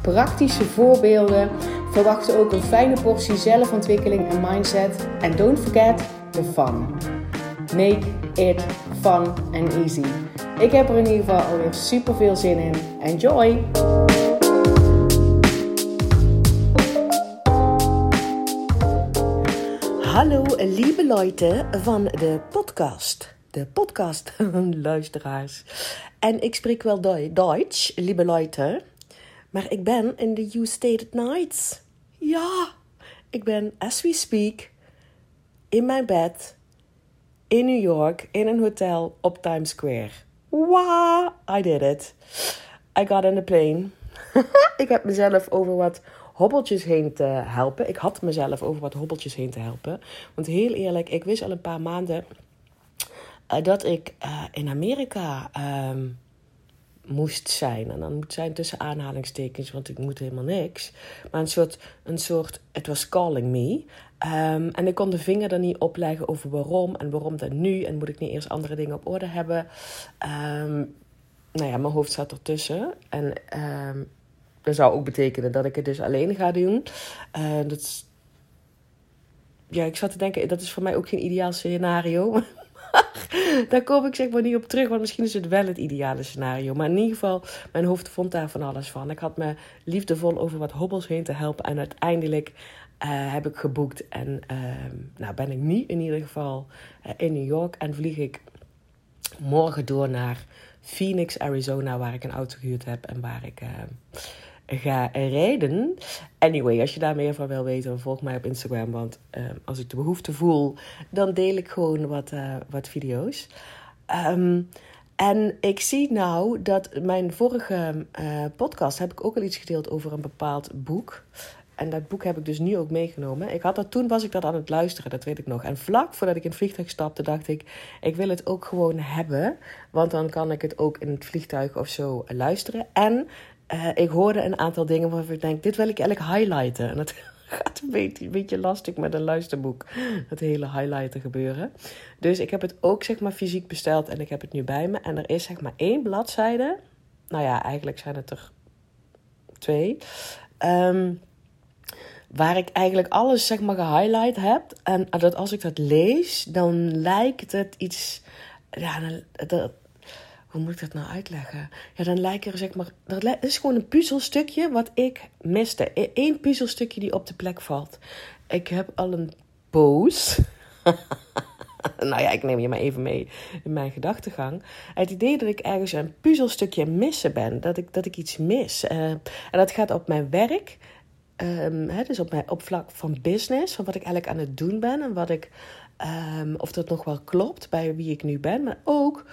praktische voorbeelden. Verwacht ook een fijne portie zelfontwikkeling en mindset. En don't forget the fun. Make it fun and easy. Ik heb er in ieder geval alweer super veel zin in. Enjoy! Hallo lieve Leute van de podcast. De podcast luisteraars. En ik spreek wel Duits, lieve Leute. Maar ik ben in de You Stated Nights. Ja, ik ben as we speak in mijn bed in New York in een hotel op Times Square. Wow, I did it. I got on the plane. ik heb mezelf over wat hobbeltjes heen te helpen. Ik had mezelf over wat hobbeltjes heen te helpen. Want heel eerlijk, ik wist al een paar maanden uh, dat ik uh, in Amerika uh, moest zijn. En dan moet zijn tussen aanhalingstekens, want ik moet helemaal niks. Maar een soort, een soort it was calling me. Um, en ik kon de vinger er niet op leggen over waarom en waarom dan nu. En moet ik niet eerst andere dingen op orde hebben. Um, nou ja, mijn hoofd zat ertussen. En um, dat zou ook betekenen dat ik het dus alleen ga doen. Uh, dat ja, ik zat te denken, dat is voor mij ook geen ideaal scenario. daar kom ik zeg maar niet op terug, want misschien is het wel het ideale scenario. Maar in ieder geval, mijn hoofd vond daar van alles van. Ik had me liefdevol over wat hobbels heen te helpen. En uiteindelijk uh, heb ik geboekt en uh, nou ben ik nu in ieder geval uh, in New York. En vlieg ik morgen door naar Phoenix, Arizona, waar ik een auto gehuurd heb en waar ik ga rijden. Anyway, als je daar meer van wil weten, volg mij op Instagram. Want uh, als ik de behoefte voel, dan deel ik gewoon wat, uh, wat video's. Um, en ik zie nou dat mijn vorige uh, podcast heb ik ook al iets gedeeld over een bepaald boek. En dat boek heb ik dus nu ook meegenomen. Ik had dat, toen was ik dat aan het luisteren, dat weet ik nog. En vlak voordat ik in het vliegtuig stapte, dacht ik... ik wil het ook gewoon hebben. Want dan kan ik het ook in het vliegtuig of zo luisteren. En uh, ik hoorde een aantal dingen waarvan ik denk, dit wil ik eigenlijk highlighten. En dat gaat een beetje, een beetje lastig met een luisterboek, dat hele highlighten gebeuren. Dus ik heb het ook zeg maar fysiek besteld en ik heb het nu bij me. En er is zeg maar één bladzijde, nou ja, eigenlijk zijn het er twee, um, waar ik eigenlijk alles zeg maar gehighlight heb. En dat als ik dat lees, dan lijkt het iets, ja, dat, hoe moet ik dat nou uitleggen? Ja, dan lijkt er zeg maar. Dat is gewoon een puzzelstukje wat ik miste. Eén puzzelstukje die op de plek valt. Ik heb al een poos. nou ja, ik neem je maar even mee in mijn gedachtegang. Het idee dat ik ergens een puzzelstukje missen ben. Dat ik, dat ik iets mis. Uh, en dat gaat op mijn werk. Hè, dus op, mijn, op vlak van business. Van wat ik eigenlijk aan het doen ben. En wat ik Um, of dat nog wel klopt bij wie ik nu ben, maar ook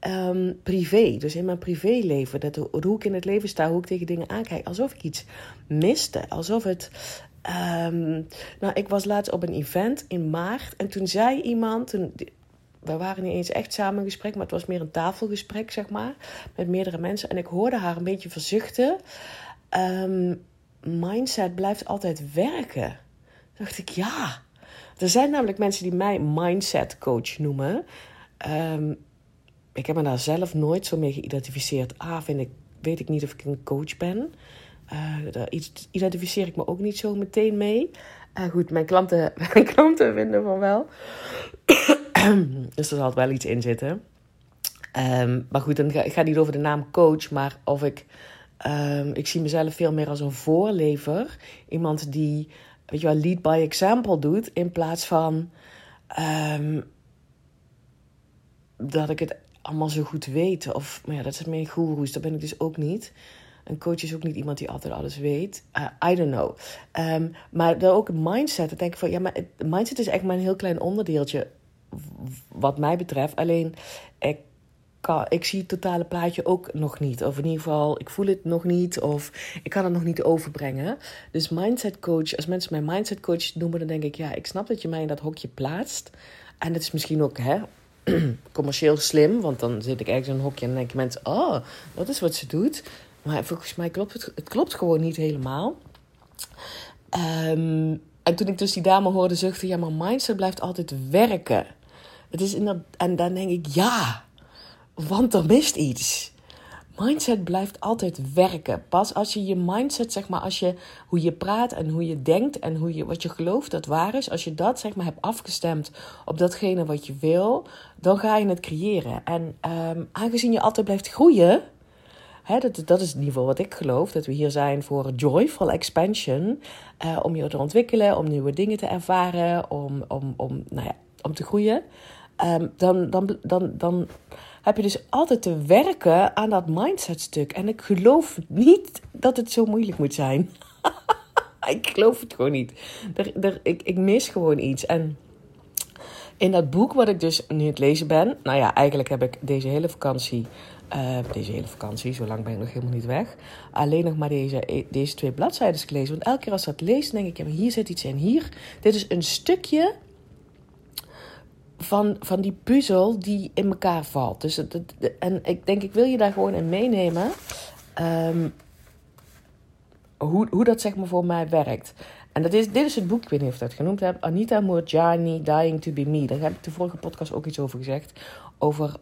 um, privé. Dus in mijn privéleven, dat, hoe ik in het leven sta, hoe ik tegen dingen aankijk. Alsof ik iets miste. Alsof het. Um, nou, ik was laatst op een event in maart en toen zei iemand. We waren niet eens echt samen in gesprek, maar het was meer een tafelgesprek, zeg maar. Met meerdere mensen. En ik hoorde haar een beetje verzuchten. mindset blijft altijd werken. Dacht ik, ja. Er zijn namelijk mensen die mij mindset coach noemen. Um, ik heb me daar zelf nooit zo mee geïdentificeerd. Ah, vind ik, weet ik niet of ik een coach ben. Uh, daar identificeer ik me ook niet zo meteen mee. Uh, goed, mijn klanten, mijn klanten vinden van wel. dus er zal wel iets in zitten. Um, maar goed, dan ga, ik niet over de naam coach, maar of ik. Um, ik zie mezelf veel meer als een voorlever. Iemand die weet je wel, lead by example doet. In plaats van um, dat ik het allemaal zo goed weet. Of, maar ja, dat is meer goeroes. Dat ben ik dus ook niet. Een coach is ook niet iemand die altijd alles weet. Uh, I don't know. Um, maar dan ook een mindset. Dan denk ik van, ja, maar mindset is echt maar een heel klein onderdeeltje wat mij betreft. Alleen, ik ik zie het totale plaatje ook nog niet. Of in ieder geval, ik voel het nog niet. Of ik kan het nog niet overbrengen. Dus mindset coach, als mensen mij mindset coach noemen, dan denk ik, ja, ik snap dat je mij in dat hokje plaatst. En dat is misschien ook hè, commercieel slim, want dan zit ik ergens in een hokje en dan denken mensen, oh, dat is wat ze doet. Maar volgens mij klopt het, het klopt gewoon niet helemaal. Um, en toen ik dus die dame hoorde zuchten, ja, maar mindset blijft altijd werken. Het is in dat, en dan denk ik, ja, want er mist iets. Mindset blijft altijd werken. Pas als je je mindset, zeg maar, als je hoe je praat en hoe je denkt en hoe je, wat je gelooft dat waar is, als je dat, zeg maar, hebt afgestemd op datgene wat je wil, dan ga je het creëren. En um, aangezien je altijd blijft groeien, dat, dat is ieder geval wat ik geloof. Dat we hier zijn voor joyful expansion. Uh, om je te ontwikkelen, om nieuwe dingen te ervaren, om, om, om, nou ja, om te groeien. Um, dan, dan, dan, dan heb je dus altijd te werken aan dat mindset stuk. En ik geloof niet dat het zo moeilijk moet zijn. ik geloof het gewoon niet. Er, er, ik, ik mis gewoon iets. En in dat boek wat ik dus nu het lezen ben... Nou ja, eigenlijk heb ik deze hele vakantie uh, deze hele vakantie, zo lang ben ik nog helemaal niet weg. Alleen nog maar deze, deze twee bladzijden gelezen. Want elke keer als ik dat lees, denk ik, hier zit iets in. Hier, dit is een stukje van, van die puzzel die in elkaar valt. Dus en ik denk, ik wil je daar gewoon in meenemen. Um, hoe, hoe dat zeg maar voor mij werkt. En dat is, dit is het boek, ik weet niet of ik dat genoemd heb. Anita Moorjani, Dying to be Me. Daar heb ik de vorige podcast ook iets over gezegd. Over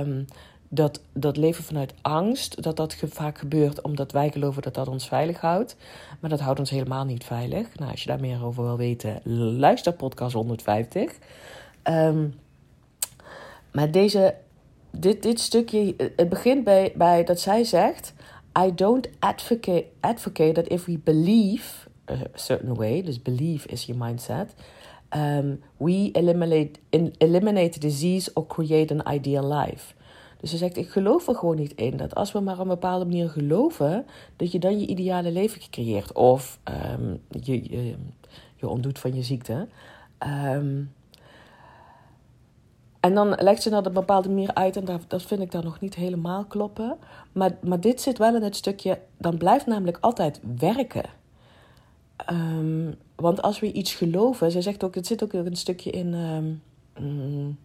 um, dat, dat leven vanuit angst, dat dat vaak gebeurt omdat wij geloven dat dat ons veilig houdt. Maar dat houdt ons helemaal niet veilig. Nou, als je daar meer over wil weten, luister podcast 150. Um, maar deze, dit, dit stukje, het begint bij, bij dat zij zegt... I don't advocate, advocate that if we believe a certain way, dus believe is your mindset... Um, we eliminate, in, eliminate disease or create an ideal life... Dus ze zegt, ik geloof er gewoon niet in dat als we maar op een bepaalde manier geloven, dat je dan je ideale leven creëert. Of um, je, je, je ontdoet van je ziekte. Um, en dan legt ze dat een bepaalde manier uit en dat, vind ik dan nog niet helemaal kloppen. Maar, maar dit zit wel in het stukje, dan blijft namelijk altijd werken. Um, want als we iets geloven, ze zegt ook, het zit ook een stukje in... Um,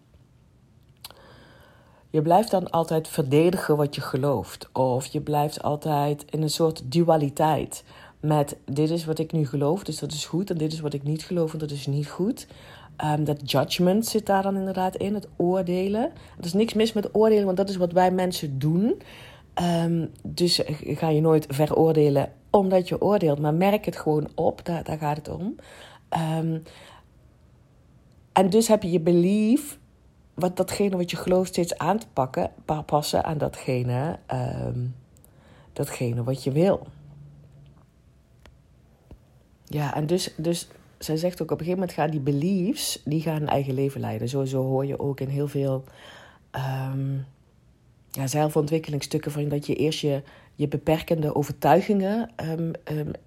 je blijft dan altijd verdedigen wat je gelooft. Of je blijft altijd in een soort dualiteit. Met dit is wat ik nu geloof, dus dat is goed. En dit is wat ik niet geloof, en dat is niet goed. Um, dat judgment zit daar dan inderdaad in, het oordelen. Er is niks mis met oordelen, want dat is wat wij mensen doen. Um, dus ga je nooit veroordelen omdat je oordeelt, maar merk het gewoon op, daar, daar gaat het om. Um, en dus heb je je belief wat, datgene wat je gelooft steeds aan te pakken, passen aan datgene, datgene wat je wil. Ja, en dus, dus zij zegt ook op een gegeven moment gaan die beliefs, die gaan een eigen leven leiden. Sowieso hoor je ook in heel veel um, ja, zelfontwikkelingsstukken van dat je eerst je, je beperkende overtuigingen um,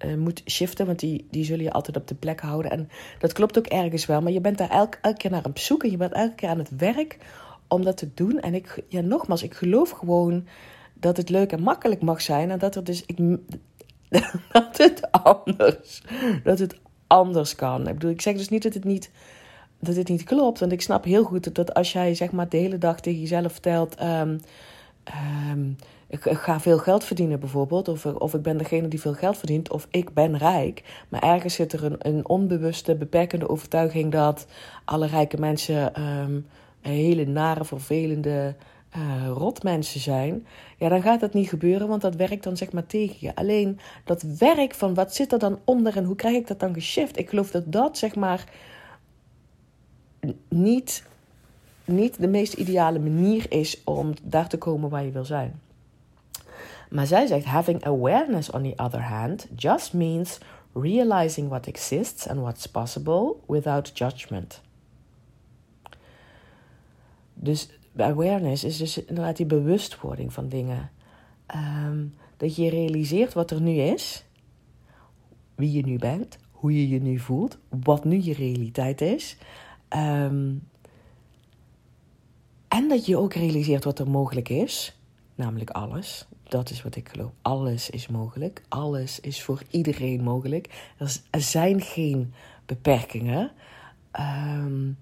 um, moet shiften. Want die, die zullen je altijd op de plek houden. En dat klopt ook ergens wel. Maar je bent daar elke, elke keer naar op zoek. En je bent elke keer aan het werk om dat te doen. En ik, ja, nogmaals, ik geloof gewoon dat het leuk en makkelijk mag zijn. En dat er dus. Ik, dat het anders. Dat het anders kan. Ik bedoel, ik zeg dus niet dat het niet. Dat het niet klopt. Want ik snap heel goed dat als jij zeg maar de hele dag tegen jezelf vertelt. Um, um, ik, ga veel geld verdienen bijvoorbeeld, of, of ik ben degene die veel geld verdient, of ik ben rijk. Maar ergens zit er een, een onbewuste, beperkende overtuiging dat alle rijke mensen um, hele nare, vervelende uh, rotmensen zijn. Ja, dan gaat dat niet gebeuren, want dat werkt dan zeg maar tegen je. Alleen dat werk van wat zit er dan onder en hoe krijg ik dat dan geshift? Ik geloof dat dat zeg maar niet, niet de meest ideale manier is om daar te komen waar je wil zijn. Maar zij zegt, having awareness on the other hand just means realizing what exists and what's possible without judgment. Dus awareness is dus inderdaad die bewustwording van dingen. Um, dat je realiseert wat er nu is, wie je nu bent, hoe je je nu voelt, wat nu je realiteit is. Um, En dat je ook realiseert wat er mogelijk is. Namelijk alles. Dat is wat ik geloof. Alles is mogelijk. Alles is voor iedereen mogelijk. Er zijn geen beperkingen. Um,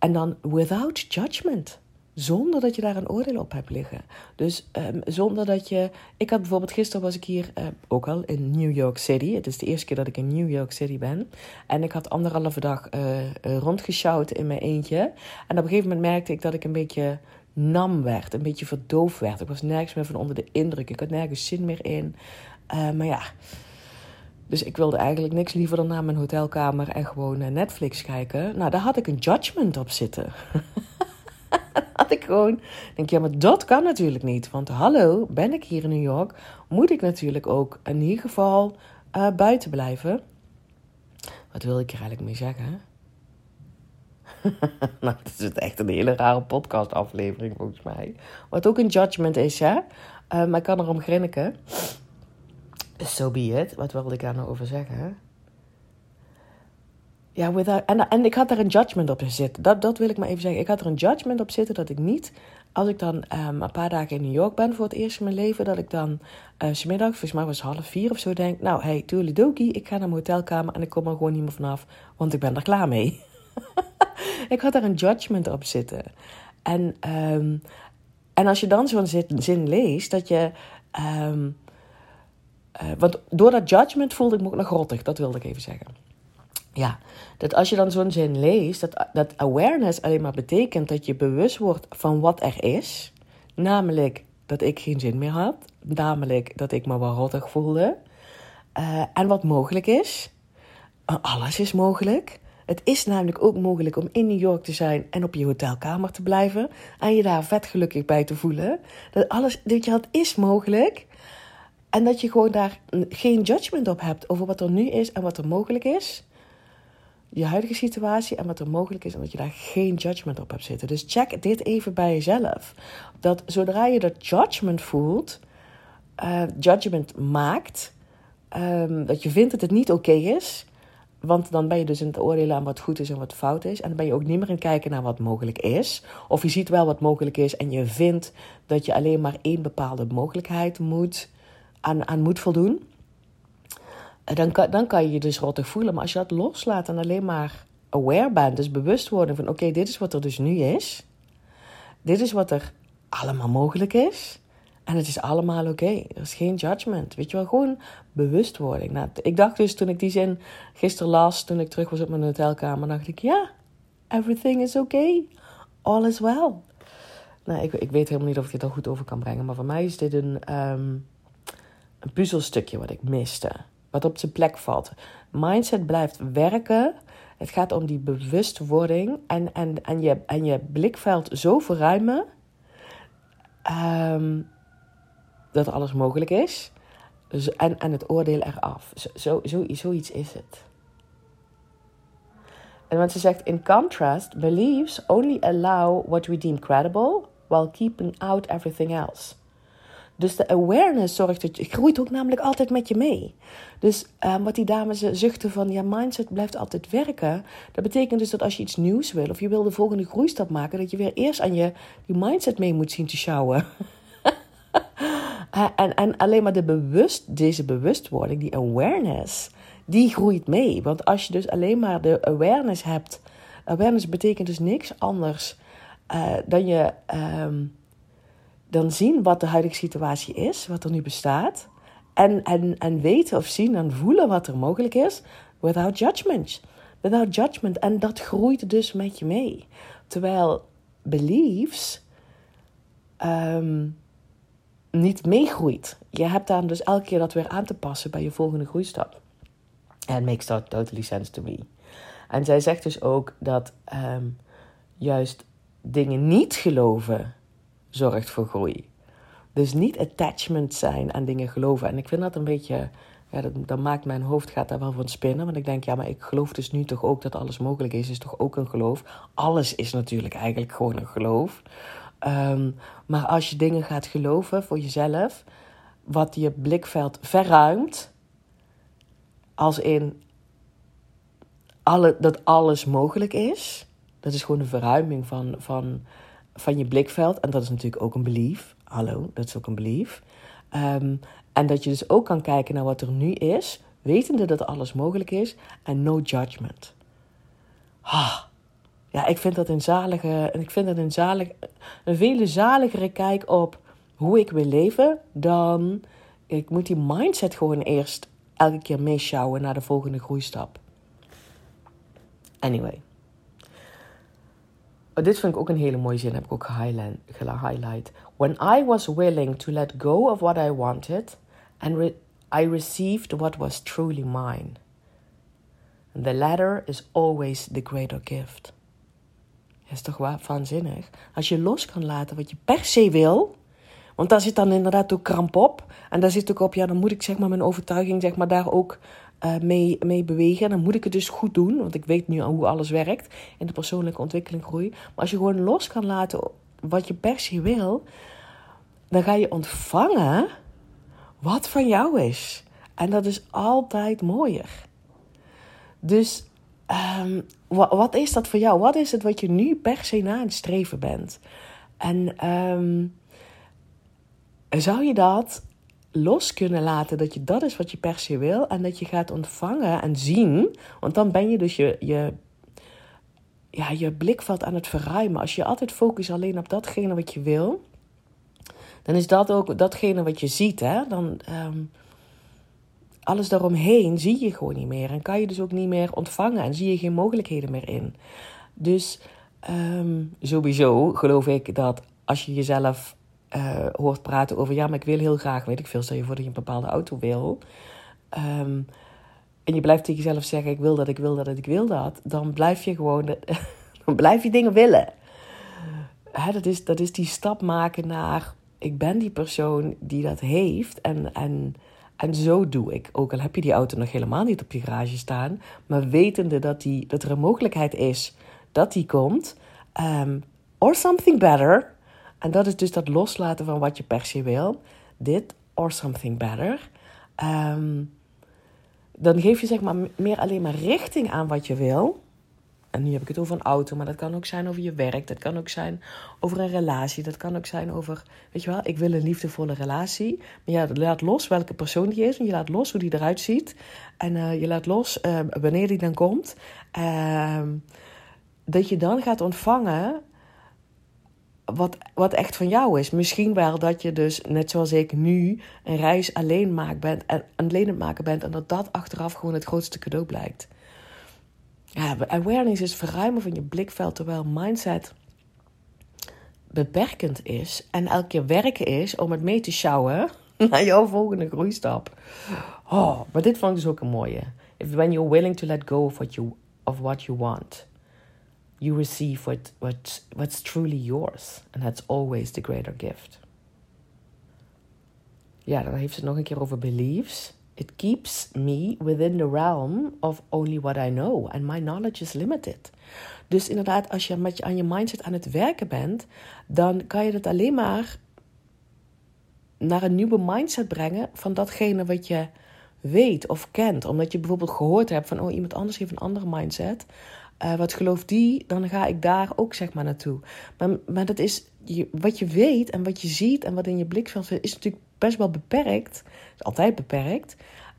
en dan without judgment. Zonder dat je daar een oordeel op hebt liggen. Dus um, zonder dat je. Ik had bijvoorbeeld gisteren was ik hier uh, ook al in New York City. Het is de eerste keer dat ik in New York City ben. En ik had anderhalve dag uh, rondgeschouwd in mijn eentje. En op een gegeven moment merkte ik dat ik een beetje nam werd. Een beetje verdoofd werd. Ik was nergens meer van onder de indruk. Ik had nergens zin meer in. Uh, maar ja. Dus ik wilde eigenlijk niks liever dan naar mijn hotelkamer en gewoon Netflix kijken. Nou, daar had ik een judgment op zitten. had ik gewoon. Denk ja, maar dat kan natuurlijk niet. Want hallo, ben ik hier in New York? Moet ik natuurlijk ook in ieder geval uh, buiten blijven. Wat wil ik er eigenlijk mee zeggen? nou, het is echt een hele rare podcast-aflevering volgens mij. Wat ook een judgment is, hè? Uh, maar ik kan erom grinniken. So be it. Wat wilde ik daar nou over zeggen? Ja, en, ik had daar een judgment op zitten. Dat, dat wil ik maar even zeggen. Ik had er een judgment op zitten dat ik niet, als ik dan um, een paar dagen in New York ben voor het eerst in mijn leven, dat ik dan uh, smiddag, volgens mij was het half vier of zo, denk: Nou, hey, dokie, ik ga naar mijn hotelkamer en ik kom er gewoon niet meer vanaf, want ik ben er klaar mee. ik had daar een judgment op zitten. En, um, en als je dan zo'n zin leest, dat je. Um, uh, want door dat judgment voelde ik me ook nog grottig, dat wilde ik even zeggen. Ja, dat als je dan zo'n zin leest, dat, dat awareness alleen maar betekent dat je bewust wordt van wat er is. Namelijk dat ik geen zin meer had. Namelijk dat ik me wel rottig voelde. Uh, en wat mogelijk is. Alles is mogelijk. Het is namelijk ook mogelijk om in New York te zijn en op je hotelkamer te blijven. En je daar vet gelukkig bij te voelen. Dat alles, dat je, het is mogelijk. En dat je gewoon daar geen judgment op hebt over wat er nu is en wat er mogelijk is. Je huidige situatie en wat er mogelijk is en dat je daar geen judgment op hebt zitten. Dus check dit even bij jezelf. Dat zodra je dat judgment voelt, uh, judgment maakt, um, dat je vindt dat het niet oké is. Want dan ben je dus in het oordelen aan wat goed is en wat fout is. En dan ben je ook niet meer in het kijken naar wat mogelijk is. Of je ziet wel wat mogelijk is en je vindt dat je alleen maar één bepaalde mogelijkheid moet aan, aan moet voldoen, dan kan, dan kan je je dus rottig voelen. Maar als je dat loslaat en alleen maar aware bent, dus bewust worden van: oké, dit is wat er dus nu is. Dit is wat er allemaal mogelijk is. En het is allemaal oké. Er is geen judgment. Weet je wel, gewoon bewustwording. Nou, ik dacht dus toen ik die zin gisteren las, toen ik terug was op mijn hotelkamer, dacht ik: ja, everything is okay. All is well. Nou, ik, ik weet helemaal niet of ik dit al goed over kan brengen, maar voor mij is dit een. Um, een puzzelstukje wat ik miste. Wat op zijn plek valt. Mindset blijft werken. Het gaat om die bewustwording en, en, en, je, en je blikveld zo verruimen um, dat alles mogelijk is. Dus, en, en het oordeel eraf. Zo, zo, zo, zoiets is het. En want ze zegt, in contrast, beliefs only allow what we deem credible while keeping out everything else. Dus de awareness zorgt dat groeit ook namelijk altijd met je mee. Dus um, wat die dames zuchten van ja, mindset blijft altijd werken. Dat betekent dus dat als je iets nieuws wil of je wil de volgende groeistap maken, dat je weer eerst aan je die mindset mee moet zien te sjouwen. en, en alleen maar de bewust, deze bewustwording, die awareness, die groeit mee. Want als je dus alleen maar de awareness hebt, awareness betekent dus niks anders uh, dan je. Um, dan zien wat de huidige situatie is, wat er nu bestaat. En, en, en weten of zien en voelen wat er mogelijk is, without judgment. Without judgment. En dat groeit dus met je mee. Terwijl beliefs um, niet meegroeit. Je hebt dan dus elke keer dat weer aan te passen bij je volgende groeistap. And makes that totally sense to me. En zij zegt dus ook dat um, juist dingen niet geloven zorgt voor groei. Dus niet attachment zijn aan dingen geloven. En ik vind dat een beetje, ja, dat, maakt mijn hoofd gaat daar wel van spinnen. Want ik denk, ja, maar ik geloof dus nu toch ook dat alles mogelijk is. Is toch ook een geloof? Alles is natuurlijk eigenlijk gewoon een geloof. Um, maar als je dingen gaat geloven voor jezelf, wat je blikveld verruimt, als in alle, dat alles mogelijk is. Dat is gewoon een verruiming van, van van je blikveld. En dat is natuurlijk ook een belief. Hallo, dat is ook een belief. Ehm, en dat je dus ook kan kijken naar wat er nu is, wetende dat alles mogelijk is en no judgment. Ah, ja, ik vind dat een zalige, ik vind dat een zalig, een vele zaligere kijk op hoe ik wil leven dan ik moet die mindset gewoon eerst elke keer meeschouwen naar de volgende groeistap. Anyway. Oh, dit vind ik ook een hele mooie zin, heb ik ook gehighlight. When I was willing to let go of what I wanted, and I received what was truly mine. The latter is always the greater gift. Dat is toch waanzinnig? Als je los kan laten wat je per se wil, want daar zit dan inderdaad ook kramp op. En daar zit ook op, ja, dan moet ik zeg maar mijn overtuiging zeg maar, daar ook uh, mee, mee bewegen. En dan moet ik het dus goed doen, want ik weet nu al hoe alles werkt in de persoonlijke ontwikkeling groei. Maar als je gewoon los kan laten wat je per se wil, dan ga je ontvangen wat van jou is. En dat is altijd mooier. Dus um, wat, is dat voor jou? Wat is het wat je nu per se na het streven bent? En um, zou je dat los kunnen laten dat je dat is wat je per se wil en dat je gaat ontvangen en zien, want dan ben je dus je, je, ja, je blikveld aan het verruimen. Als je altijd focust alleen op datgene wat je wil, dan is dat ook datgene wat je ziet. Hè? Dan um, alles daaromheen zie je gewoon niet meer en kan je dus ook niet meer ontvangen en zie je geen mogelijkheden meer in. Dus um, sowieso geloof ik dat als je jezelf uh, hoort praten over... ja, maar ik wil heel graag, weet ik veel... stel je voor dat je een bepaalde auto wil... Um, en je blijft tegen jezelf zeggen... ik wil dat, ik wil dat, ik wil dat... dan blijf je gewoon... dan blijf je dingen willen. Hè, dat, is, dat is die stap maken naar... ik ben die persoon die dat heeft... en, en, en zo doe ik. Ook al heb je die auto nog helemaal niet op je garage staan... maar wetende dat, die, dat er een mogelijkheid is dat die komt... Um, or something better en dat is dus dat loslaten van wat je per se wil. Dit or something better. Ehm, dan geef je zeg maar meer alleen maar richting aan wat je wil. En nu heb ik het over een auto, maar dat kan ook zijn over je werk. Dat kan ook zijn over een relatie. Dat kan ook zijn over, weet je wel, ik wil een liefdevolle relatie. Maar ja, je laat los welke persoon die is. En je laat los hoe die eruit ziet. En uh, je laat los uh, wanneer die dan komt. Uh, dat je dan gaat ontvangen wat, wat echt van jou is. Misschien wel dat je dus, net zoals ik nu, een reis alleen, maakt bent, en, alleen het maken bent. En dat dat achteraf gewoon het grootste cadeau blijkt. Ja, awareness is verruimen van je blikveld, terwijl mindset beperkend is. En elke keer werken is om het mee te sjouwen naar jouw volgende groeistap. Oh, maar dit vond ik dus ook een mooie. If when you're willing to let go of what you, of what you want you receive what, what, what's truly yours. And that's always the greater gift. Ja, dan heeft ze het nog een keer over beliefs. It keeps me within the realm of only what I know. And my knowledge is limited. Dus inderdaad, als je met je aan je mindset aan het werken bent, dan kan je het alleen maar naar een nieuwe mindset brengen van datgene wat je weet of kent. Omdat je bijvoorbeeld gehoord hebt van, oh, iemand anders heeft een andere mindset. Uh, wat gelooft die, dan ga ik daar ook zeg maar naartoe. Maar, maar dat is wat je weet en wat je ziet en wat in je blikveld zit, is natuurlijk best wel beperkt. Is altijd beperkt.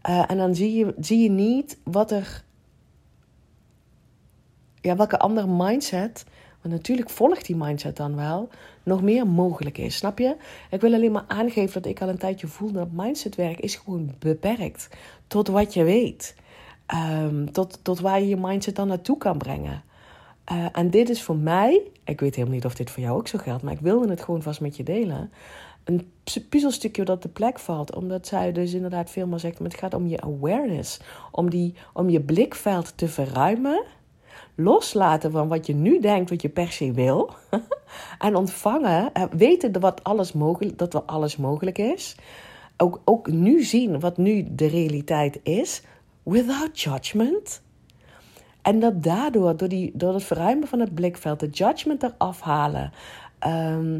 Uh, en dan zie je, zie je niet wat er. Ja, welke andere mindset. Want natuurlijk volgt die mindset dan wel. Nog meer mogelijk is. Snap je? Ik wil alleen maar aangeven dat ik al een tijdje voel dat mindsetwerk is gewoon beperkt. Tot wat je weet. Ehm, tot, tot waar je je mindset dan naartoe kan brengen. Uh, en dit is voor mij, ik weet helemaal niet of dit voor jou ook zo geldt, maar ik wilde het gewoon vast met je delen. Een puzzelstukje dat de plek valt, omdat zij dus inderdaad veel meer zegt, maar het gaat om je awareness, om, die, om je blikveld te verruimen, loslaten van wat je nu denkt, wat je per se wil, en ontvangen, uh, weten wat alles mogelijk, dat er alles mogelijk is. Ook, ook nu zien wat nu de realiteit is, without judgment. En dat daardoor, door, die, door het verruimen van het blikveld, de judgment eraf halen, ehm,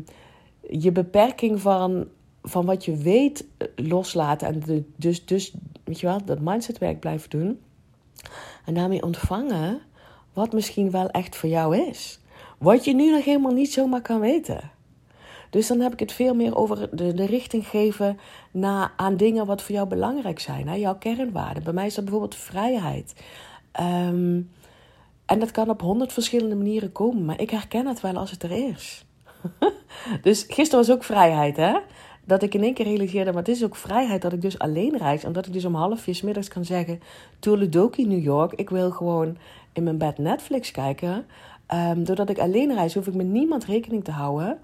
je beperking van, van wat je weet eh, loslaten en dus, dus, weet je wel, dat mindsetwerk blijven doen. En daarmee ontvangen wat misschien wel echt voor jou is. Wat je nu nog helemaal niet zomaar kan weten. Dus dan heb ik het veel meer over de, de richting geven naar, aan dingen wat voor jou belangrijk zijn. Hè? Jouw kernwaarden. Bij mij is dat bijvoorbeeld vrijheid. Ehm, en dat kan op honderd verschillende manieren komen. Maar ik herken het wel als het er is. dus gisteren was ook vrijheid, hè? Dat ik in één keer realiseerde, maar het is ook vrijheid dat ik dus alleen reis. En dat ik dus om half vier middags kan zeggen... Toledoki, New York, ik wil gewoon in mijn bed Netflix kijken. Um, doordat ik alleen reis, hoef ik met niemand rekening te houden.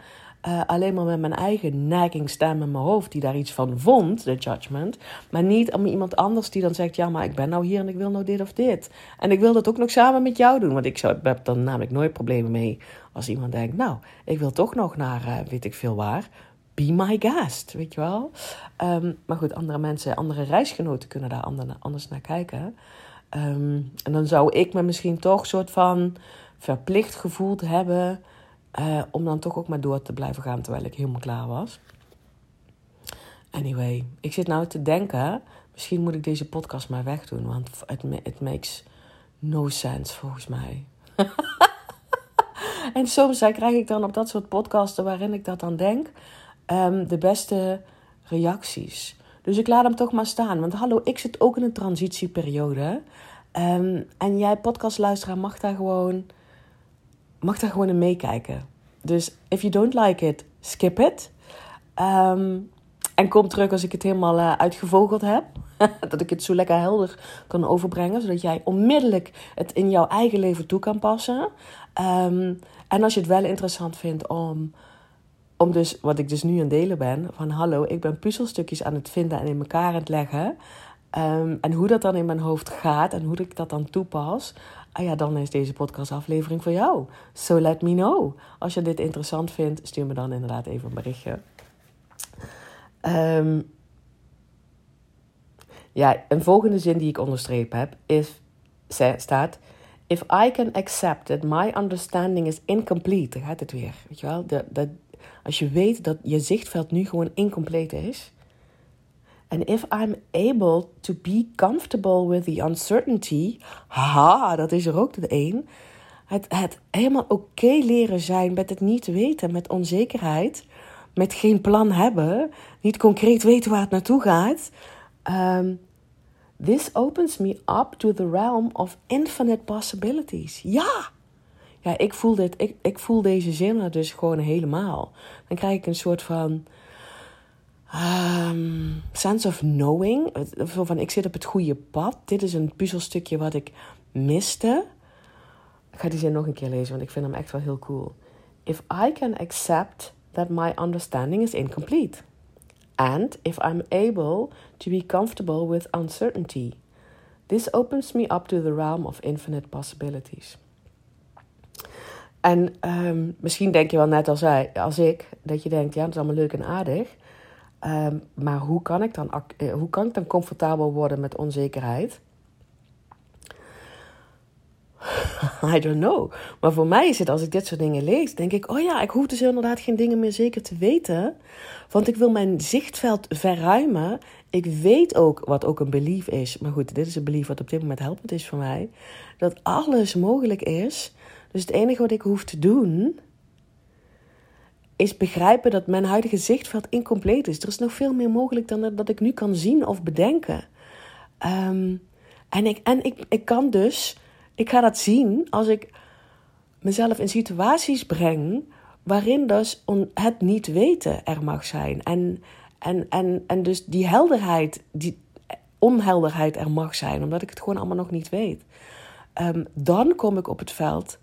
Uh, alleen maar met mijn eigen neiging stem in mijn hoofd die daar iets van vond, de judgment. Maar niet om iemand anders die dan zegt: Ja, maar ik ben nou hier en ik wil nou dit of dit. En ik wil dat ook nog samen met jou doen. Want ik zou, heb dan namelijk nooit problemen mee als iemand denkt: Nou, ik wil toch nog naar uh, weet ik veel waar. Be my guest, weet je wel. Um, maar goed, andere mensen, andere reisgenoten kunnen daar anders naar kijken. Um, en dan zou ik me misschien toch soort van verplicht gevoeld hebben uh, om dan toch ook maar door te blijven gaan terwijl ik helemaal klaar was. Anyway, ik zit nou te denken, misschien moet ik deze podcast maar wegdoen, want het makes no sense volgens mij. en soms krijg ik dan op dat soort podcasten waarin ik dat dan denk, um, de beste reacties. Dus ik laat hem toch maar staan. Want hallo, ik zit ook in een transitieperiode. Um, en jij, podcastluisteraar, mag daar gewoon mag daar gewoon in meekijken. Dus if you don't like it, skip it. Ehm, en kom terug als ik het helemaal uh, uitgevogeld heb. dat ik het zo lekker helder kan overbrengen. Zodat jij onmiddellijk het in jouw eigen leven toe kan passen. Ehm, en als je het wel interessant vindt om, om dus, wat ik dus nu aan het delen ben. Van hallo, ik ben puzzelstukjes aan het vinden en in elkaar aan het leggen. Um, en hoe dat dan in mijn hoofd gaat en hoe ik dat dan toepas ah ja, dan is deze podcastaflevering voor jou. So let me know. Als je dit interessant vindt, stuur me dan inderdaad even een berichtje. Um, ja, een volgende zin die ik onderstrepen heb is, staat... If I can accept that my understanding is incomplete, dan gaat het weer. Weet je wel? De, als je weet dat je zichtveld nu gewoon incomplete is And if I'm able to be comfortable with the uncertainty, haha, dat is er ook de een. Het, het helemaal oké leren zijn met het niet weten, met onzekerheid, met geen plan hebben, niet concreet weten waar het naartoe gaat. Um, this opens me up to the realm of infinite possibilities. Ja! Ja, ik voel, dit, ik, ik voel deze zinnen dus gewoon helemaal. Dan krijg ik een soort van Um, sense of knowing. Van ik zit op het goede pad. Dit is een puzzelstukje wat ik miste. Ik ga die zin nog een keer lezen, want ik vind hem echt wel heel cool. If I can accept that my understanding is incomplete. And if I'm able to be comfortable with uncertainty. This opens me up to the realm of infinite possibilities. En um, misschien denk je wel net als, hij, als ik, dat je denkt, ja, dat is allemaal leuk en aardig. Um, maar hoe kan, ik dan, uh, hoe kan ik dan comfortabel worden met onzekerheid? I don't know. Maar voor mij is het, als ik dit soort dingen lees, denk ik: oh ja, ik hoef dus inderdaad geen dingen meer zeker te weten. Want ik wil mijn zichtveld verruimen. Ik weet ook, wat ook een belief is. Maar goed, dit is een belief wat op dit moment helpend is voor mij. Dat alles mogelijk is. Dus het enige wat ik hoef te doen, is begrijpen dat mijn huidige zichtveld incompleet is. Er is nog veel meer mogelijk dan dat ik nu kan zien of bedenken. Ehm, en ik, en ik, ik kan dus, ik ga dat zien als ik mezelf in situaties breng waarin dus het niet weten er mag zijn. En, en, en, en dus die helderheid, die onhelderheid er mag zijn, omdat ik het gewoon allemaal nog niet weet. Um, dan kom ik op het veld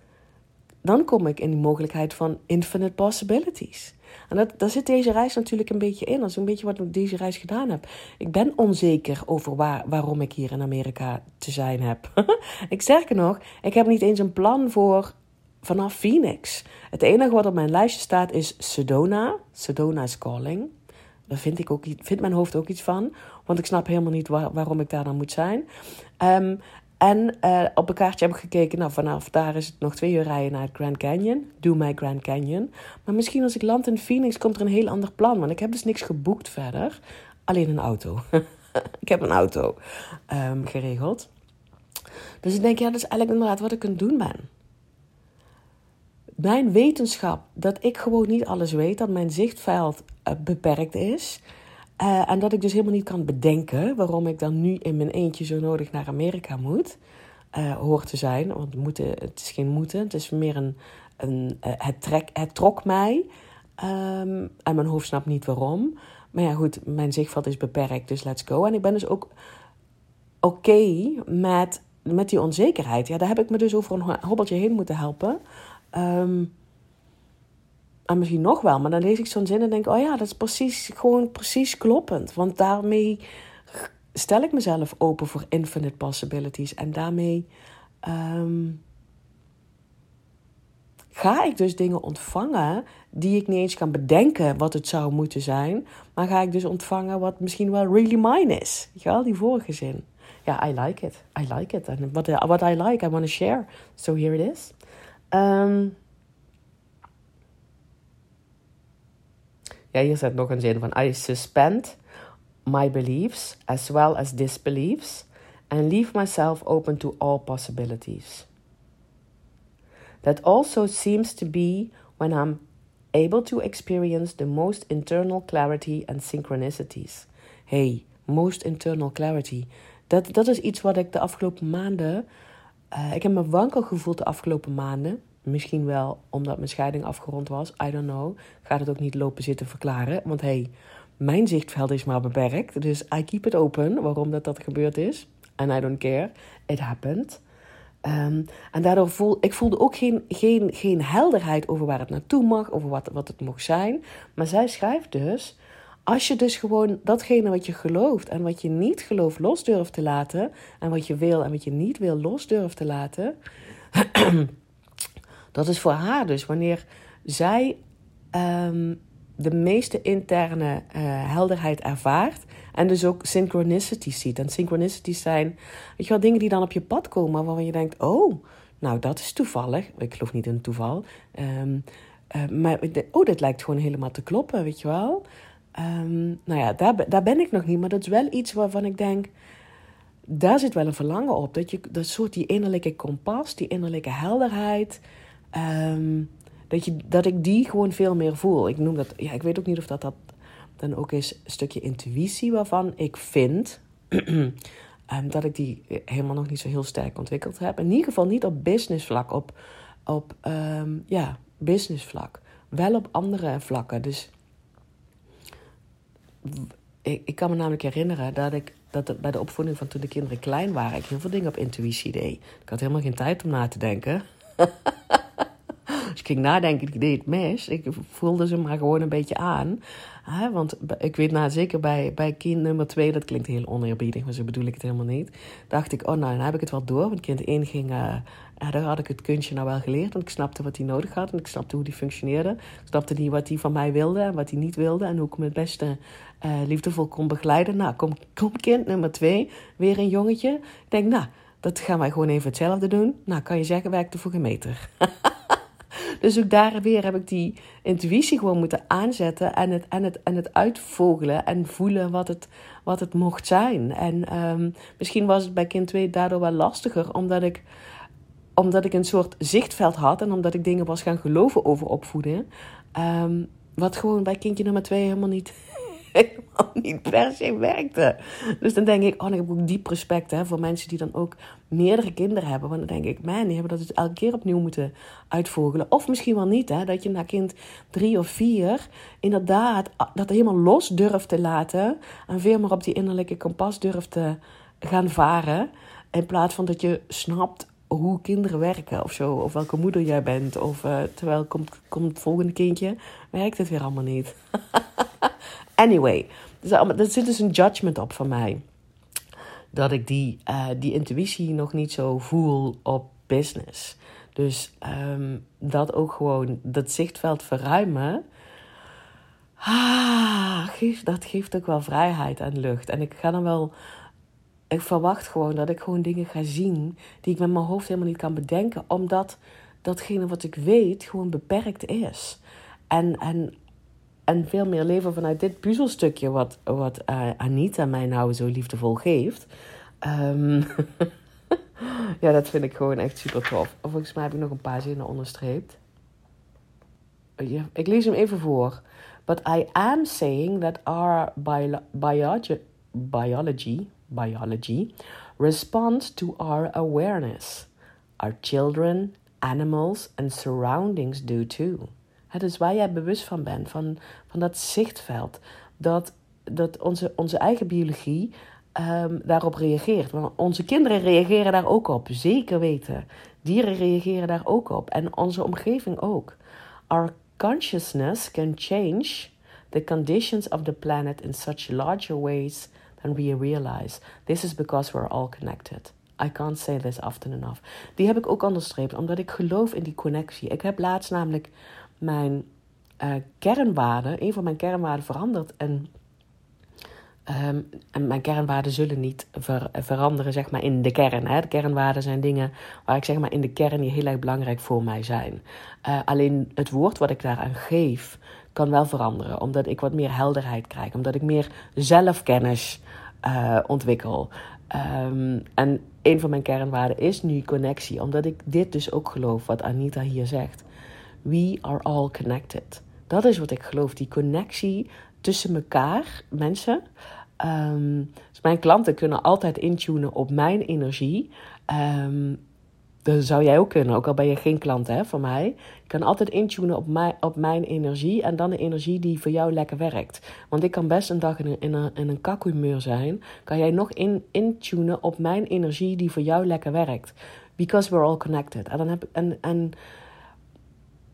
dan kom ik in de mogelijkheid van infinite possibilities. En dat, daar zit deze reis natuurlijk een beetje in. Dat is een beetje wat ik deze reis gedaan heb. Ik ben onzeker over waar, waarom ik hier in Amerika te zijn heb. ik sterker nog, ik heb niet eens een plan voor vanaf Phoenix. Het enige wat op mijn lijstje staat is Sedona. Sedona is calling. Daar vind ik ook, vindt mijn hoofd ook iets van. Want ik snap helemaal niet waarom ik daar dan moet zijn. Um, en uh, op een kaartje heb ik gekeken, nou vanaf daar is het nog twee uur rijden naar het Grand Canyon. Doe mij Grand Canyon. Maar misschien als ik land in Phoenix komt er een heel ander plan. Want ik heb dus niks geboekt verder. Alleen een auto. ik heb een auto um, geregeld. Dus ik denk, ja, dat is eigenlijk inderdaad wat ik aan het doen ben. mijn wetenschap, dat ik gewoon niet alles weet, dat mijn zichtveld uh, beperkt is. Uh, en dat ik dus helemaal niet kan bedenken waarom ik dan nu in mijn eentje zo nodig naar Amerika moet. Uh, hoort te zijn, want moeten, het is geen moeten, het is meer een. een het, trek, het trok mij. Um, en mijn hoofd snapt niet waarom. Maar ja, goed, mijn zichtveld is beperkt, dus let's go. En ik ben dus ook oké met, met die onzekerheid. Ja, daar heb ik me dus over een hobbeltje heen moeten helpen. Um, en misschien nog wel, maar dan lees ik zo'n zin en denk: oh ja, dat is precies, gewoon precies kloppend. Want daarmee stel ik mezelf open voor infinite possibilities. En daarmee um, ga ik dus dingen ontvangen die ik niet eens kan bedenken wat het zou moeten zijn. Maar ga ik dus ontvangen wat misschien wel really mine is. Weet wel, die vorige zin. Ja, I like it. I like it. And what, what I like, I want to share. So here it is. Um, Ja, hier staat nog een zin van: I suspend my beliefs as well as disbeliefs and leave myself open to all possibilities. That also seems to be when I'm able to experience the most internal clarity and synchronicities. Hey, most internal clarity. Dat, dat is iets wat ik de afgelopen maanden. Uh, ik heb me wankel gevoeld de afgelopen maanden. Misschien wel omdat mijn scheiding afgerond was. I don't know. Ga het ook niet lopen zitten verklaren. Want hey, mijn zichtveld is maar beperkt. Dus I keep it open waarom dat, dat gebeurd is. And I don't care. It happened. Um, en daardoor voel ik voelde ook geen, geen, geen helderheid over waar het naartoe mag, over wat, wat het mocht zijn. Maar zij schrijft dus: als je dus gewoon datgene wat je gelooft en wat je niet gelooft los durft te laten, en wat je wil en wat je niet wil los durft te laten, Dat is voor haar dus wanneer zij um, de meeste interne uh, helderheid ervaart. En dus ook synchronicities ziet. En synchronicities zijn, weet je wel, dingen die dan op je pad komen waarvan je denkt: oh, nou dat is toevallig. Ik geloof niet in toeval. Um, uh, maar oh, dit lijkt gewoon helemaal te kloppen, weet je wel. Um, nou ja, daar, daar ben ik nog niet. Maar dat is wel iets waarvan ik denk daar zit wel een verlangen op. Dat je dat soort die innerlijke kompas, die innerlijke helderheid. Um, dat, je, dat ik die gewoon veel meer voel. Ik noem dat, ja, ik weet ook niet of dat, dat dan ook is een stukje intuïtie waarvan ik vind um, dat ik die helemaal nog niet zo heel sterk ontwikkeld heb. In ieder geval niet op business vlak, op, op um, ja, business vlak. Wel op andere vlakken. Dus ik, ik kan me namelijk herinneren dat ik dat bij de opvoeding van toen de kinderen klein waren, ik heel veel dingen op intuïtie deed. Ik had helemaal geen tijd om na te denken. Als ik ging nadenken, ik deed het mis. Ik voelde ze maar gewoon een beetje aan. Hè? Want ik weet nou zeker bij, bij kind nummer twee, dat klinkt heel oneerbiedig, maar zo bedoel ik het helemaal niet. Dacht ik, oh nou, dan heb ik het wel door. Want kind één ging, uh, daar had ik het kunstje nou wel geleerd. Want ik snapte wat hij nodig had en ik snapte hoe die functioneerde. Ik snapte niet wat hij van mij wilde en wat hij niet wilde. En hoe ik hem het beste uh, liefdevol kon begeleiden. Nou, kom, kom kind nummer twee, weer een jongetje. Ik denk, nou, dat gaan wij gewoon even hetzelfde doen. Nou, kan je zeggen, werkte voor geen meter. Dus ook daar weer heb ik die intuïtie gewoon moeten aanzetten en het, en het, en het uitvogelen en voelen wat het, wat het mocht zijn. En um, misschien was het bij kind 2 daardoor wel lastiger, omdat ik, omdat ik een soort zichtveld had en omdat ik dingen was gaan geloven over opvoeden. Um, wat gewoon bij kindje nummer 2 helemaal niet helemaal niet per se werkte. Dus dan denk ik, oh, dan heb ik ook diep respect hè, voor mensen die dan ook meerdere kinderen hebben. Want dan denk ik, man, die hebben dat dus elke keer opnieuw moeten uitvogelen. Of misschien wel niet, hè, dat je na kind drie of vier inderdaad dat helemaal los durft te laten. En veel meer op die innerlijke kompas durft te gaan varen. In plaats van dat je snapt hoe kinderen werken of zo. Of welke moeder jij bent. Of uh, terwijl komt, komt het volgende kindje, werkt het weer allemaal niet. Anyway, er zit dus een judgment op van mij. Dat ik die, uh, die intuïtie nog niet zo voel op business. Dus um, dat ook gewoon, dat zichtveld verruimen. Ah, dat geeft ook wel vrijheid en lucht. En ik ga dan wel. Ik verwacht gewoon dat ik gewoon dingen ga zien die ik met mijn hoofd helemaal niet kan bedenken, omdat datgene wat ik weet gewoon beperkt is. En, en en veel meer leven vanuit dit puzzelstukje wat, wat uh, Anita mij nou zo liefdevol geeft. Um, ja, dat vind ik gewoon echt super tof. Volgens mij heb ik nog een paar zinnen onderstreept. ik lees hem even voor. But I am saying that our bio biology, biology, biology responds to our awareness. Our children, animals and surroundings do too. Het is waar jij bewust van bent, van, van dat zichtveld. Dat, dat onze, onze eigen biologie um, daarop reageert. Want onze kinderen reageren daar ook op, zeker weten. Dieren reageren daar ook op en onze omgeving ook. Our consciousness can change the conditions of the planet in such larger ways than we realize. This is because we're all connected. I can't say this often enough. Die heb ik ook onderstreept, omdat ik geloof in die connectie. Ik heb laatst namelijk mijn uh, kernwaarden, een van mijn kernwaarden veranderd. En, um, en mijn kernwaarden zullen niet ver, veranderen, zeg maar, in de kern. Hè. De kernwaarden zijn dingen waar ik zeg maar in de kern die heel erg belangrijk voor mij zijn. Uh, alleen het woord wat ik daaraan geef, kan wel veranderen. Omdat ik wat meer helderheid krijg. Omdat ik meer zelfkennis uh, ontwikkel. Um, en een van mijn kernwaarden is nu connectie. Omdat ik dit dus ook geloof, wat Anita hier zegt. We are all connected. Dat is wat ik geloof. Die connectie tussen elkaar, mensen. Um, dus mijn klanten kunnen altijd intunen op mijn energie. Um, dat zou jij ook kunnen, ook al ben je geen klant hè, van mij. Je kan altijd intunen op, mij, op mijn energie en dan de energie die voor jou lekker werkt. Want ik kan best een dag in een, in een, in een zijn. Kan jij nog in, intunen op mijn energie die voor jou lekker werkt. Because we're all connected. En dan heb ik. En, en,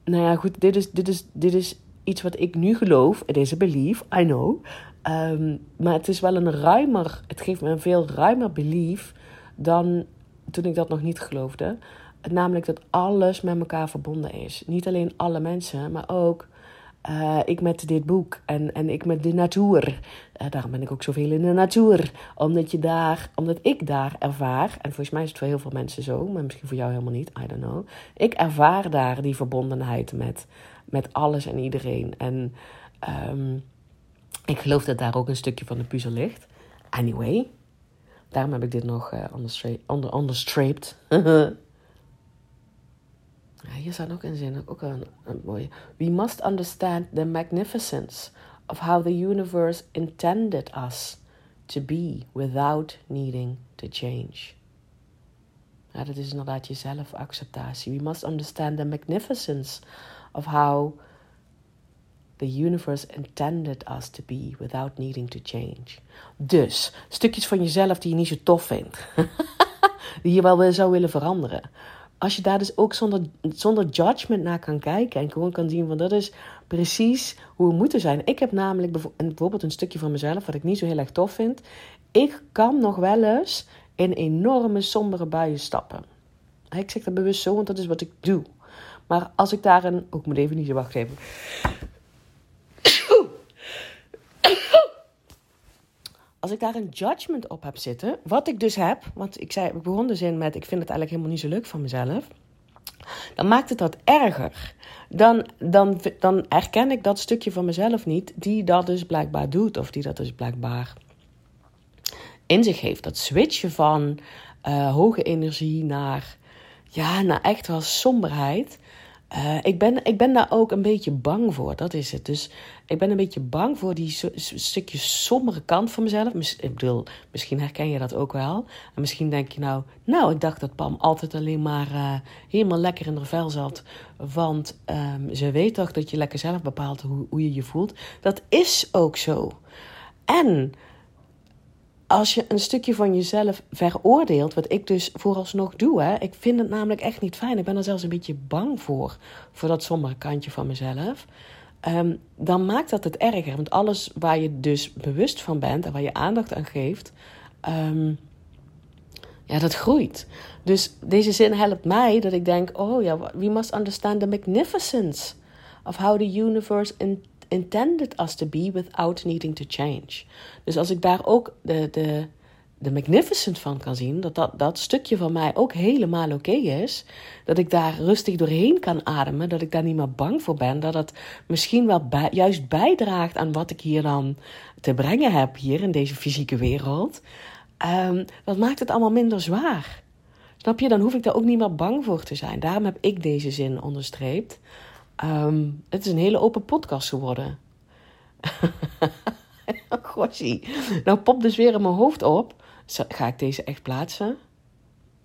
nou ja, goed, dit is, dit, is, dit is iets wat ik nu geloof. Het is een belief, I know. Um, maar het is wel een ruimer. Het geeft me een veel ruimer belief dan toen ik dat nog niet geloofde. Namelijk dat alles met elkaar verbonden is. Niet alleen alle mensen, maar ook uh, ik met dit boek en, en ik met de natuur. Uh, daarom ben ik ook zoveel in de natuur. Omdat, je daar, omdat ik daar ervaar, en volgens mij is het voor heel veel mensen zo, maar misschien voor jou helemaal niet, I don't know. Ik ervaar daar die verbondenheid met, met alles en iedereen. En um, ik geloof dat daar ook een stukje van de puzzel ligt. Anyway, Daarom heb ik dit nog uh, onder, onderstraped. ja, hier staat ook een zin, ook een, een mooie. We must understand the magnificence of how the universe intended us to be without needing to change. Dat is inderdaad je zelfacceptatie. We must understand the magnificence of how the universe intended us to be without needing to change. Dus stukjes van jezelf die je niet zo tof vindt, die je wel zou willen veranderen. Als je daar dus ook zonder, zonder judgment naar kan kijken en gewoon kan zien van dat is precies hoe we moeten zijn. Ik heb namelijk bijvoorbeeld een stukje van mezelf wat ik niet zo heel erg tof vind. Ik kan nog wel eens in enorme sombere buien stappen. Ik zeg dat bewust zo, want dat is wat ik doe. Maar als ik daar een. Oh, ik moet even niet zo even. Als ik daar een judgment op heb zitten, wat ik dus heb, want ik zei, ik begon de zin met, ik vind het eigenlijk helemaal niet zo leuk van mezelf, dan maakt het dat erger. Dan, dan, dan herken ik dat stukje van mezelf niet, die dat dus blijkbaar doet, of die dat dus blijkbaar in zich heeft. Dat switchen van uh, hoge energie naar, ja, naar echt wel somberheid. Uh, ik, ben, ik ben daar ook een beetje bang voor, dat is het. Dus ik ben een beetje bang voor die stukje sombere kant van mezelf. Ik bedoel, misschien herken je dat ook wel. En misschien denk je nou, nou, ik dacht dat Pam altijd alleen maar uh, helemaal lekker in haar vel zat. Want um, ze weet toch dat je lekker zelf bepaalt hoe, hoe je je voelt. Dat is ook zo. En als je een stukje van jezelf veroordeelt, wat ik dus vooralsnog doe, hè, ik vind het namelijk echt niet fijn. Ik ben er zelfs een beetje bang voor, voor dat sombere kantje van mezelf. Um, dan maakt dat het erger. Want alles waar je dus bewust van bent en waar je aandacht aan geeft, um, ja, dat groeit. Dus deze zin helpt mij dat ik denk: oh ja, we must understand the magnificence of how the universe in intended us to be without needing to change. Dus als ik daar ook de, de, de magnificent van kan zien, dat, dat dat stukje van mij ook helemaal oké is, dat ik daar rustig doorheen kan ademen, dat ik daar niet meer bang voor ben, dat het misschien wel juist bijdraagt aan wat ik hier dan te brengen heb hier in deze fysieke wereld, um, dat maakt het allemaal minder zwaar. Snap je? Dan hoef ik daar ook niet meer bang voor te zijn. Daarom heb ik deze zin onderstreept. Ehm, het is een hele open podcast geworden. Gossie. Nou popt dus weer in mijn hoofd op. Ga ik deze echt plaatsen?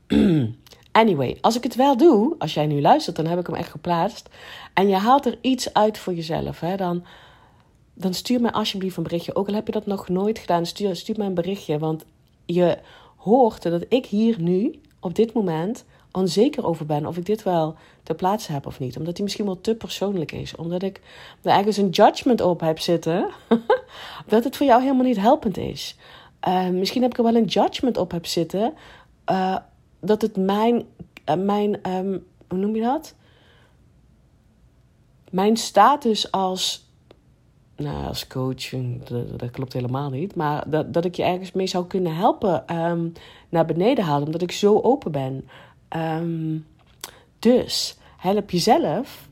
anyway, als ik het wel doe, als jij nu luistert, dan heb ik hem echt geplaatst. En je haalt er iets uit voor jezelf. Hè, dan, dan stuur mij alsjeblieft een berichtje. Ook al heb je dat nog nooit gedaan, stuur, stuur mij een berichtje. Want je hoort dat ik hier nu, op dit moment, onzeker over ben of ik dit wel ter plaatse heb of niet. Omdat die misschien wel te persoonlijk is. Omdat ik er ergens een judgment op heb zitten. dat het voor jou helemaal niet helpend is. Uh, misschien heb ik er wel een judgment op heb zitten. Uh, dat het mijn, uh, mijn um, hoe noem je dat? Mijn status als nou, als coach, dat, klopt helemaal niet. Maar dat, dat ik je ergens mee zou kunnen helpen um, naar beneden halen, omdat ik zo open ben. Um, dus help jezelf,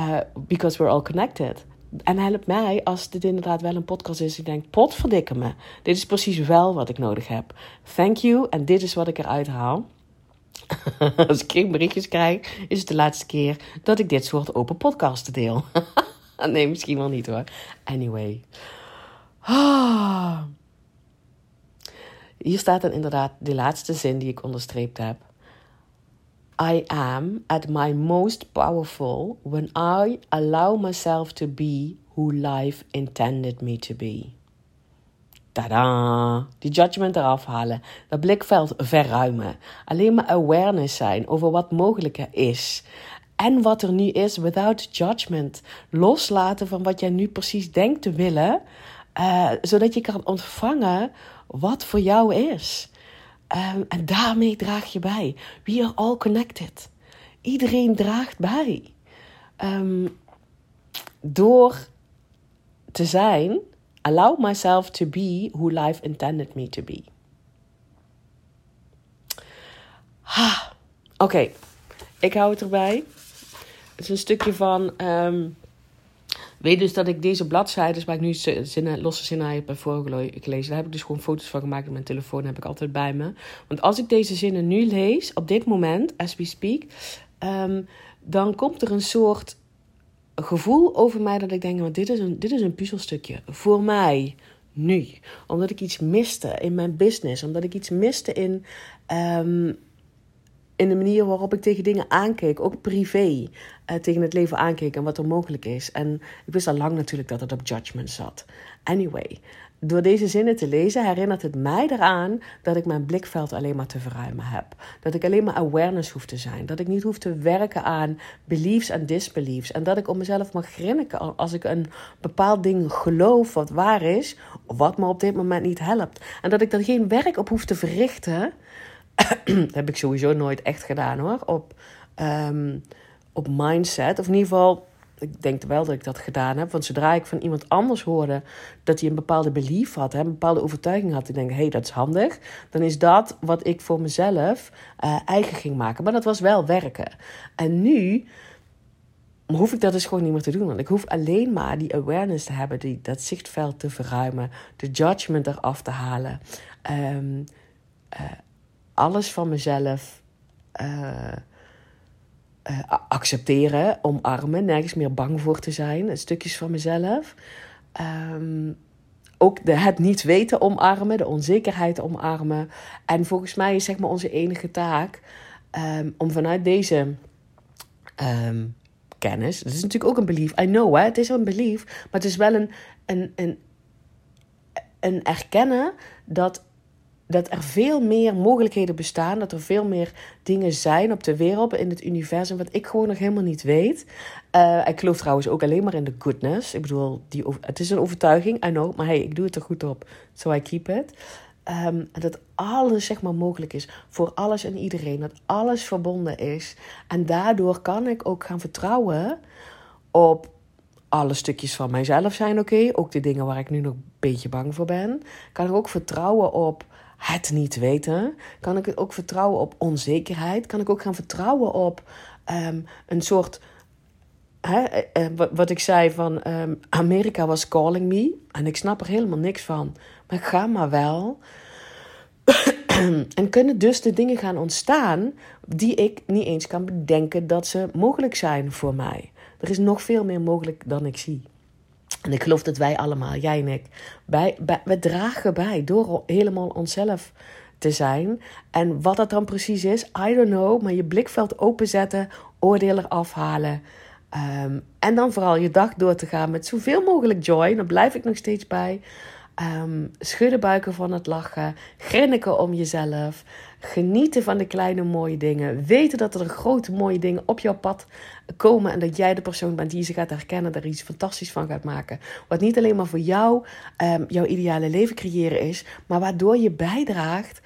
uh, because we're all connected. En help mij als dit inderdaad wel een podcast is. Ik denk, potverdikke me. Dit is precies wel wat ik nodig heb. Thank you. En dit is wat ik eruit haal. als ik geen berichtjes krijg, is het de laatste keer dat ik dit soort open podcasten deel. nee, misschien wel niet hoor. Anyway. Ah. Hier staat dan inderdaad de laatste zin die ik onderstreept heb. I am at my most powerful when I allow myself to be who life intended me to be. Tada! Die judgment eraf halen. Dat blikveld verruimen. Alleen maar awareness zijn over wat mogelijk is en wat er nu is, without judgment. Loslaten van wat jij nu precies denkt te willen, uh, zodat je kan ontvangen wat voor jou is. Um, en daarmee draag je bij. We are all connected. Iedereen draagt bij. Um, door te zijn, allow myself to be who life intended me to be. Oké. Ik hou het erbij. Het is een stukje van. Um, weet dus dat ik deze bladzijden waar ik nu zinnen, losse zinnen heb voorgelezen, daar heb ik dus gewoon foto's van gemaakt op mijn telefoon. heb ik altijd bij me. Want als ik deze zinnen nu lees, op dit moment, as we speak, um, dan komt er een soort gevoel over mij dat ik denk: want dit, is een, dit is een puzzelstukje voor mij nu. Omdat ik iets miste in mijn business, omdat ik iets miste in. Um, in de manier waarop ik tegen dingen aankeek, ook privé, uh, tegen het leven aankeek en wat er mogelijk is. En ik wist al lang natuurlijk dat het op judgment zat. Anyway, door deze zinnen te lezen herinnert het mij eraan dat ik mijn blikveld alleen maar te verruimen heb. Dat ik alleen maar awareness hoef te zijn. Dat ik niet hoef te werken aan beliefs en disbeliefs. En dat ik om mezelf mag grinniken als ik een bepaald ding geloof wat waar is, wat me op dit moment niet helpt. En dat ik er geen werk op hoef te verrichten heb ik sowieso nooit echt gedaan hoor. Op, um, op mindset. Of in ieder geval, ik denk wel dat ik dat gedaan heb. Want zodra ik van iemand anders hoorde dat hij een bepaalde belief had, hè, een bepaalde overtuiging had, ik denk, hé, hey, dat is handig. Dan is dat wat ik voor mezelf uh, eigen ging maken. Maar dat was wel werken. En nu hoef ik dat dus gewoon niet meer te doen. Want ik hoef alleen maar die awareness te hebben, die, dat zichtveld te verruimen, de judgment eraf te halen. Um, uh, alles van mezelf uh, uh, accepteren, omarmen, nergens meer bang voor te zijn. Stukjes van mezelf. Um, ook de, het niet weten omarmen, de onzekerheid omarmen. En volgens mij is zeg maar onze enige taak um, om vanuit deze um, kennis, het is natuurlijk ook een belief, I know hè, het is een belief, maar het is wel een, een, een, een erkennen dat dat er veel meer mogelijkheden bestaan. Dat er veel meer dingen zijn op de wereld, in het universum, wat ik gewoon nog helemaal niet weet. Uh, ik geloof trouwens ook alleen maar in de goodness. Ik bedoel, die, het is een overtuiging, I know, maar hey, ik doe het er goed op. So I keep it. Um, dat alles zeg maar mogelijk is voor alles en iedereen. Dat alles verbonden is. En daardoor kan ik ook gaan vertrouwen op alle stukjes van mijzelf zijn oké. Ook de dingen waar ik nu nog een beetje bang voor ben. Kan ik ook vertrouwen op het niet weten? Kan ik ook vertrouwen op onzekerheid? Kan ik ook gaan vertrouwen op um, een soort. Hè, eh, eh, wat ik zei van um, Amerika was calling me. En ik snap er helemaal niks van. Maar ga maar wel. en kunnen dus de dingen gaan ontstaan die ik niet eens kan bedenken dat ze mogelijk zijn voor mij. Er is nog veel meer mogelijk dan ik zie. En ik geloof dat wij allemaal, jij en ik, bij, we dragen bij door helemaal onszelf te zijn. En wat dat dan precies is, I don't know. Maar je blikveld openzetten, oordelen afhalen. Um, en dan vooral je dag door te gaan met zoveel mogelijk joy. Daar blijf ik nog steeds bij. Um, schudden buiken van het lachen. Grinniken om jezelf. Genieten van de kleine mooie dingen. Weten dat er grote mooie dingen op jouw pad komen. En dat jij de persoon bent die ze gaat herkennen. Daar iets fantastisch van gaat maken. Wat niet alleen maar voor jou um, jouw ideale leven creëren is. Maar waardoor je bijdraagt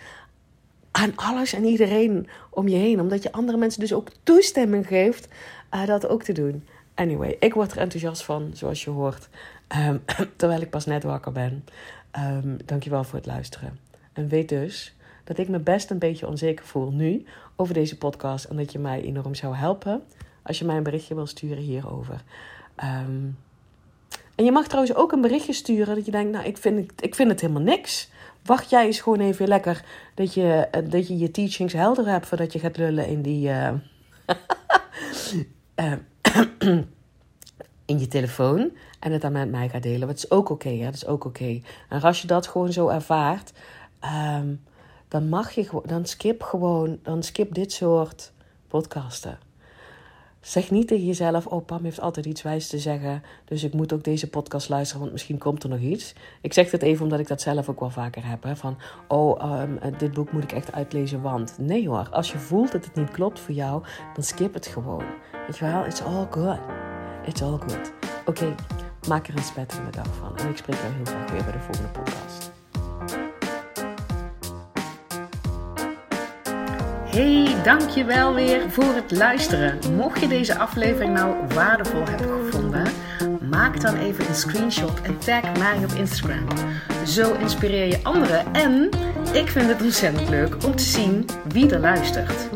aan alles en iedereen om je heen. Omdat je andere mensen dus ook toestemming geeft uh, dat ook te doen. Anyway, ik word er enthousiast van, zoals je hoort. Um, terwijl ik pas net wakker ben. Um, dankjewel voor het luisteren. En weet dus dat ik me best een beetje onzeker voel nu over deze podcast. En dat je mij enorm zou helpen als je mij een berichtje wil sturen hierover. Um, en je mag trouwens ook een berichtje sturen dat je denkt, nou, ik vind het, ik vind het helemaal niks. Wacht jij eens gewoon even lekker dat je eh, dat je, je teachings helder hebt voordat je gaat lullen in die. Uh, in je telefoon en het dan met mij gaat delen. Dat is ook oké, okay, dat is ook oké. En als je dat gewoon zo ervaart, um, dan mag je dan skip gewoon, dan skip dit soort podcasten. Zeg niet tegen jezelf, oh Pam heeft altijd iets wijs te zeggen, dus ik moet ook deze podcast luisteren, want misschien komt er nog iets. Ik zeg dit even omdat ik dat zelf ook wel vaker heb, hè, van oh, um, dit boek moet ik echt uitlezen, want... Nee hoor, als je voelt dat het niet klopt voor jou, dan skip het gewoon. Weet je wel, it's all good. It's all good. Oké, maak er een spetterende dag van. En ik spreek jou heel graag weer bij de volgende podcast. Hey, dankjewel weer voor het luisteren. Mocht je deze aflevering nou waardevol hebben gevonden, maak dan even een screenshot en tag mij op Instagram. Zo inspireer je anderen en ik vind het ontzettend leuk om te zien wie er luistert.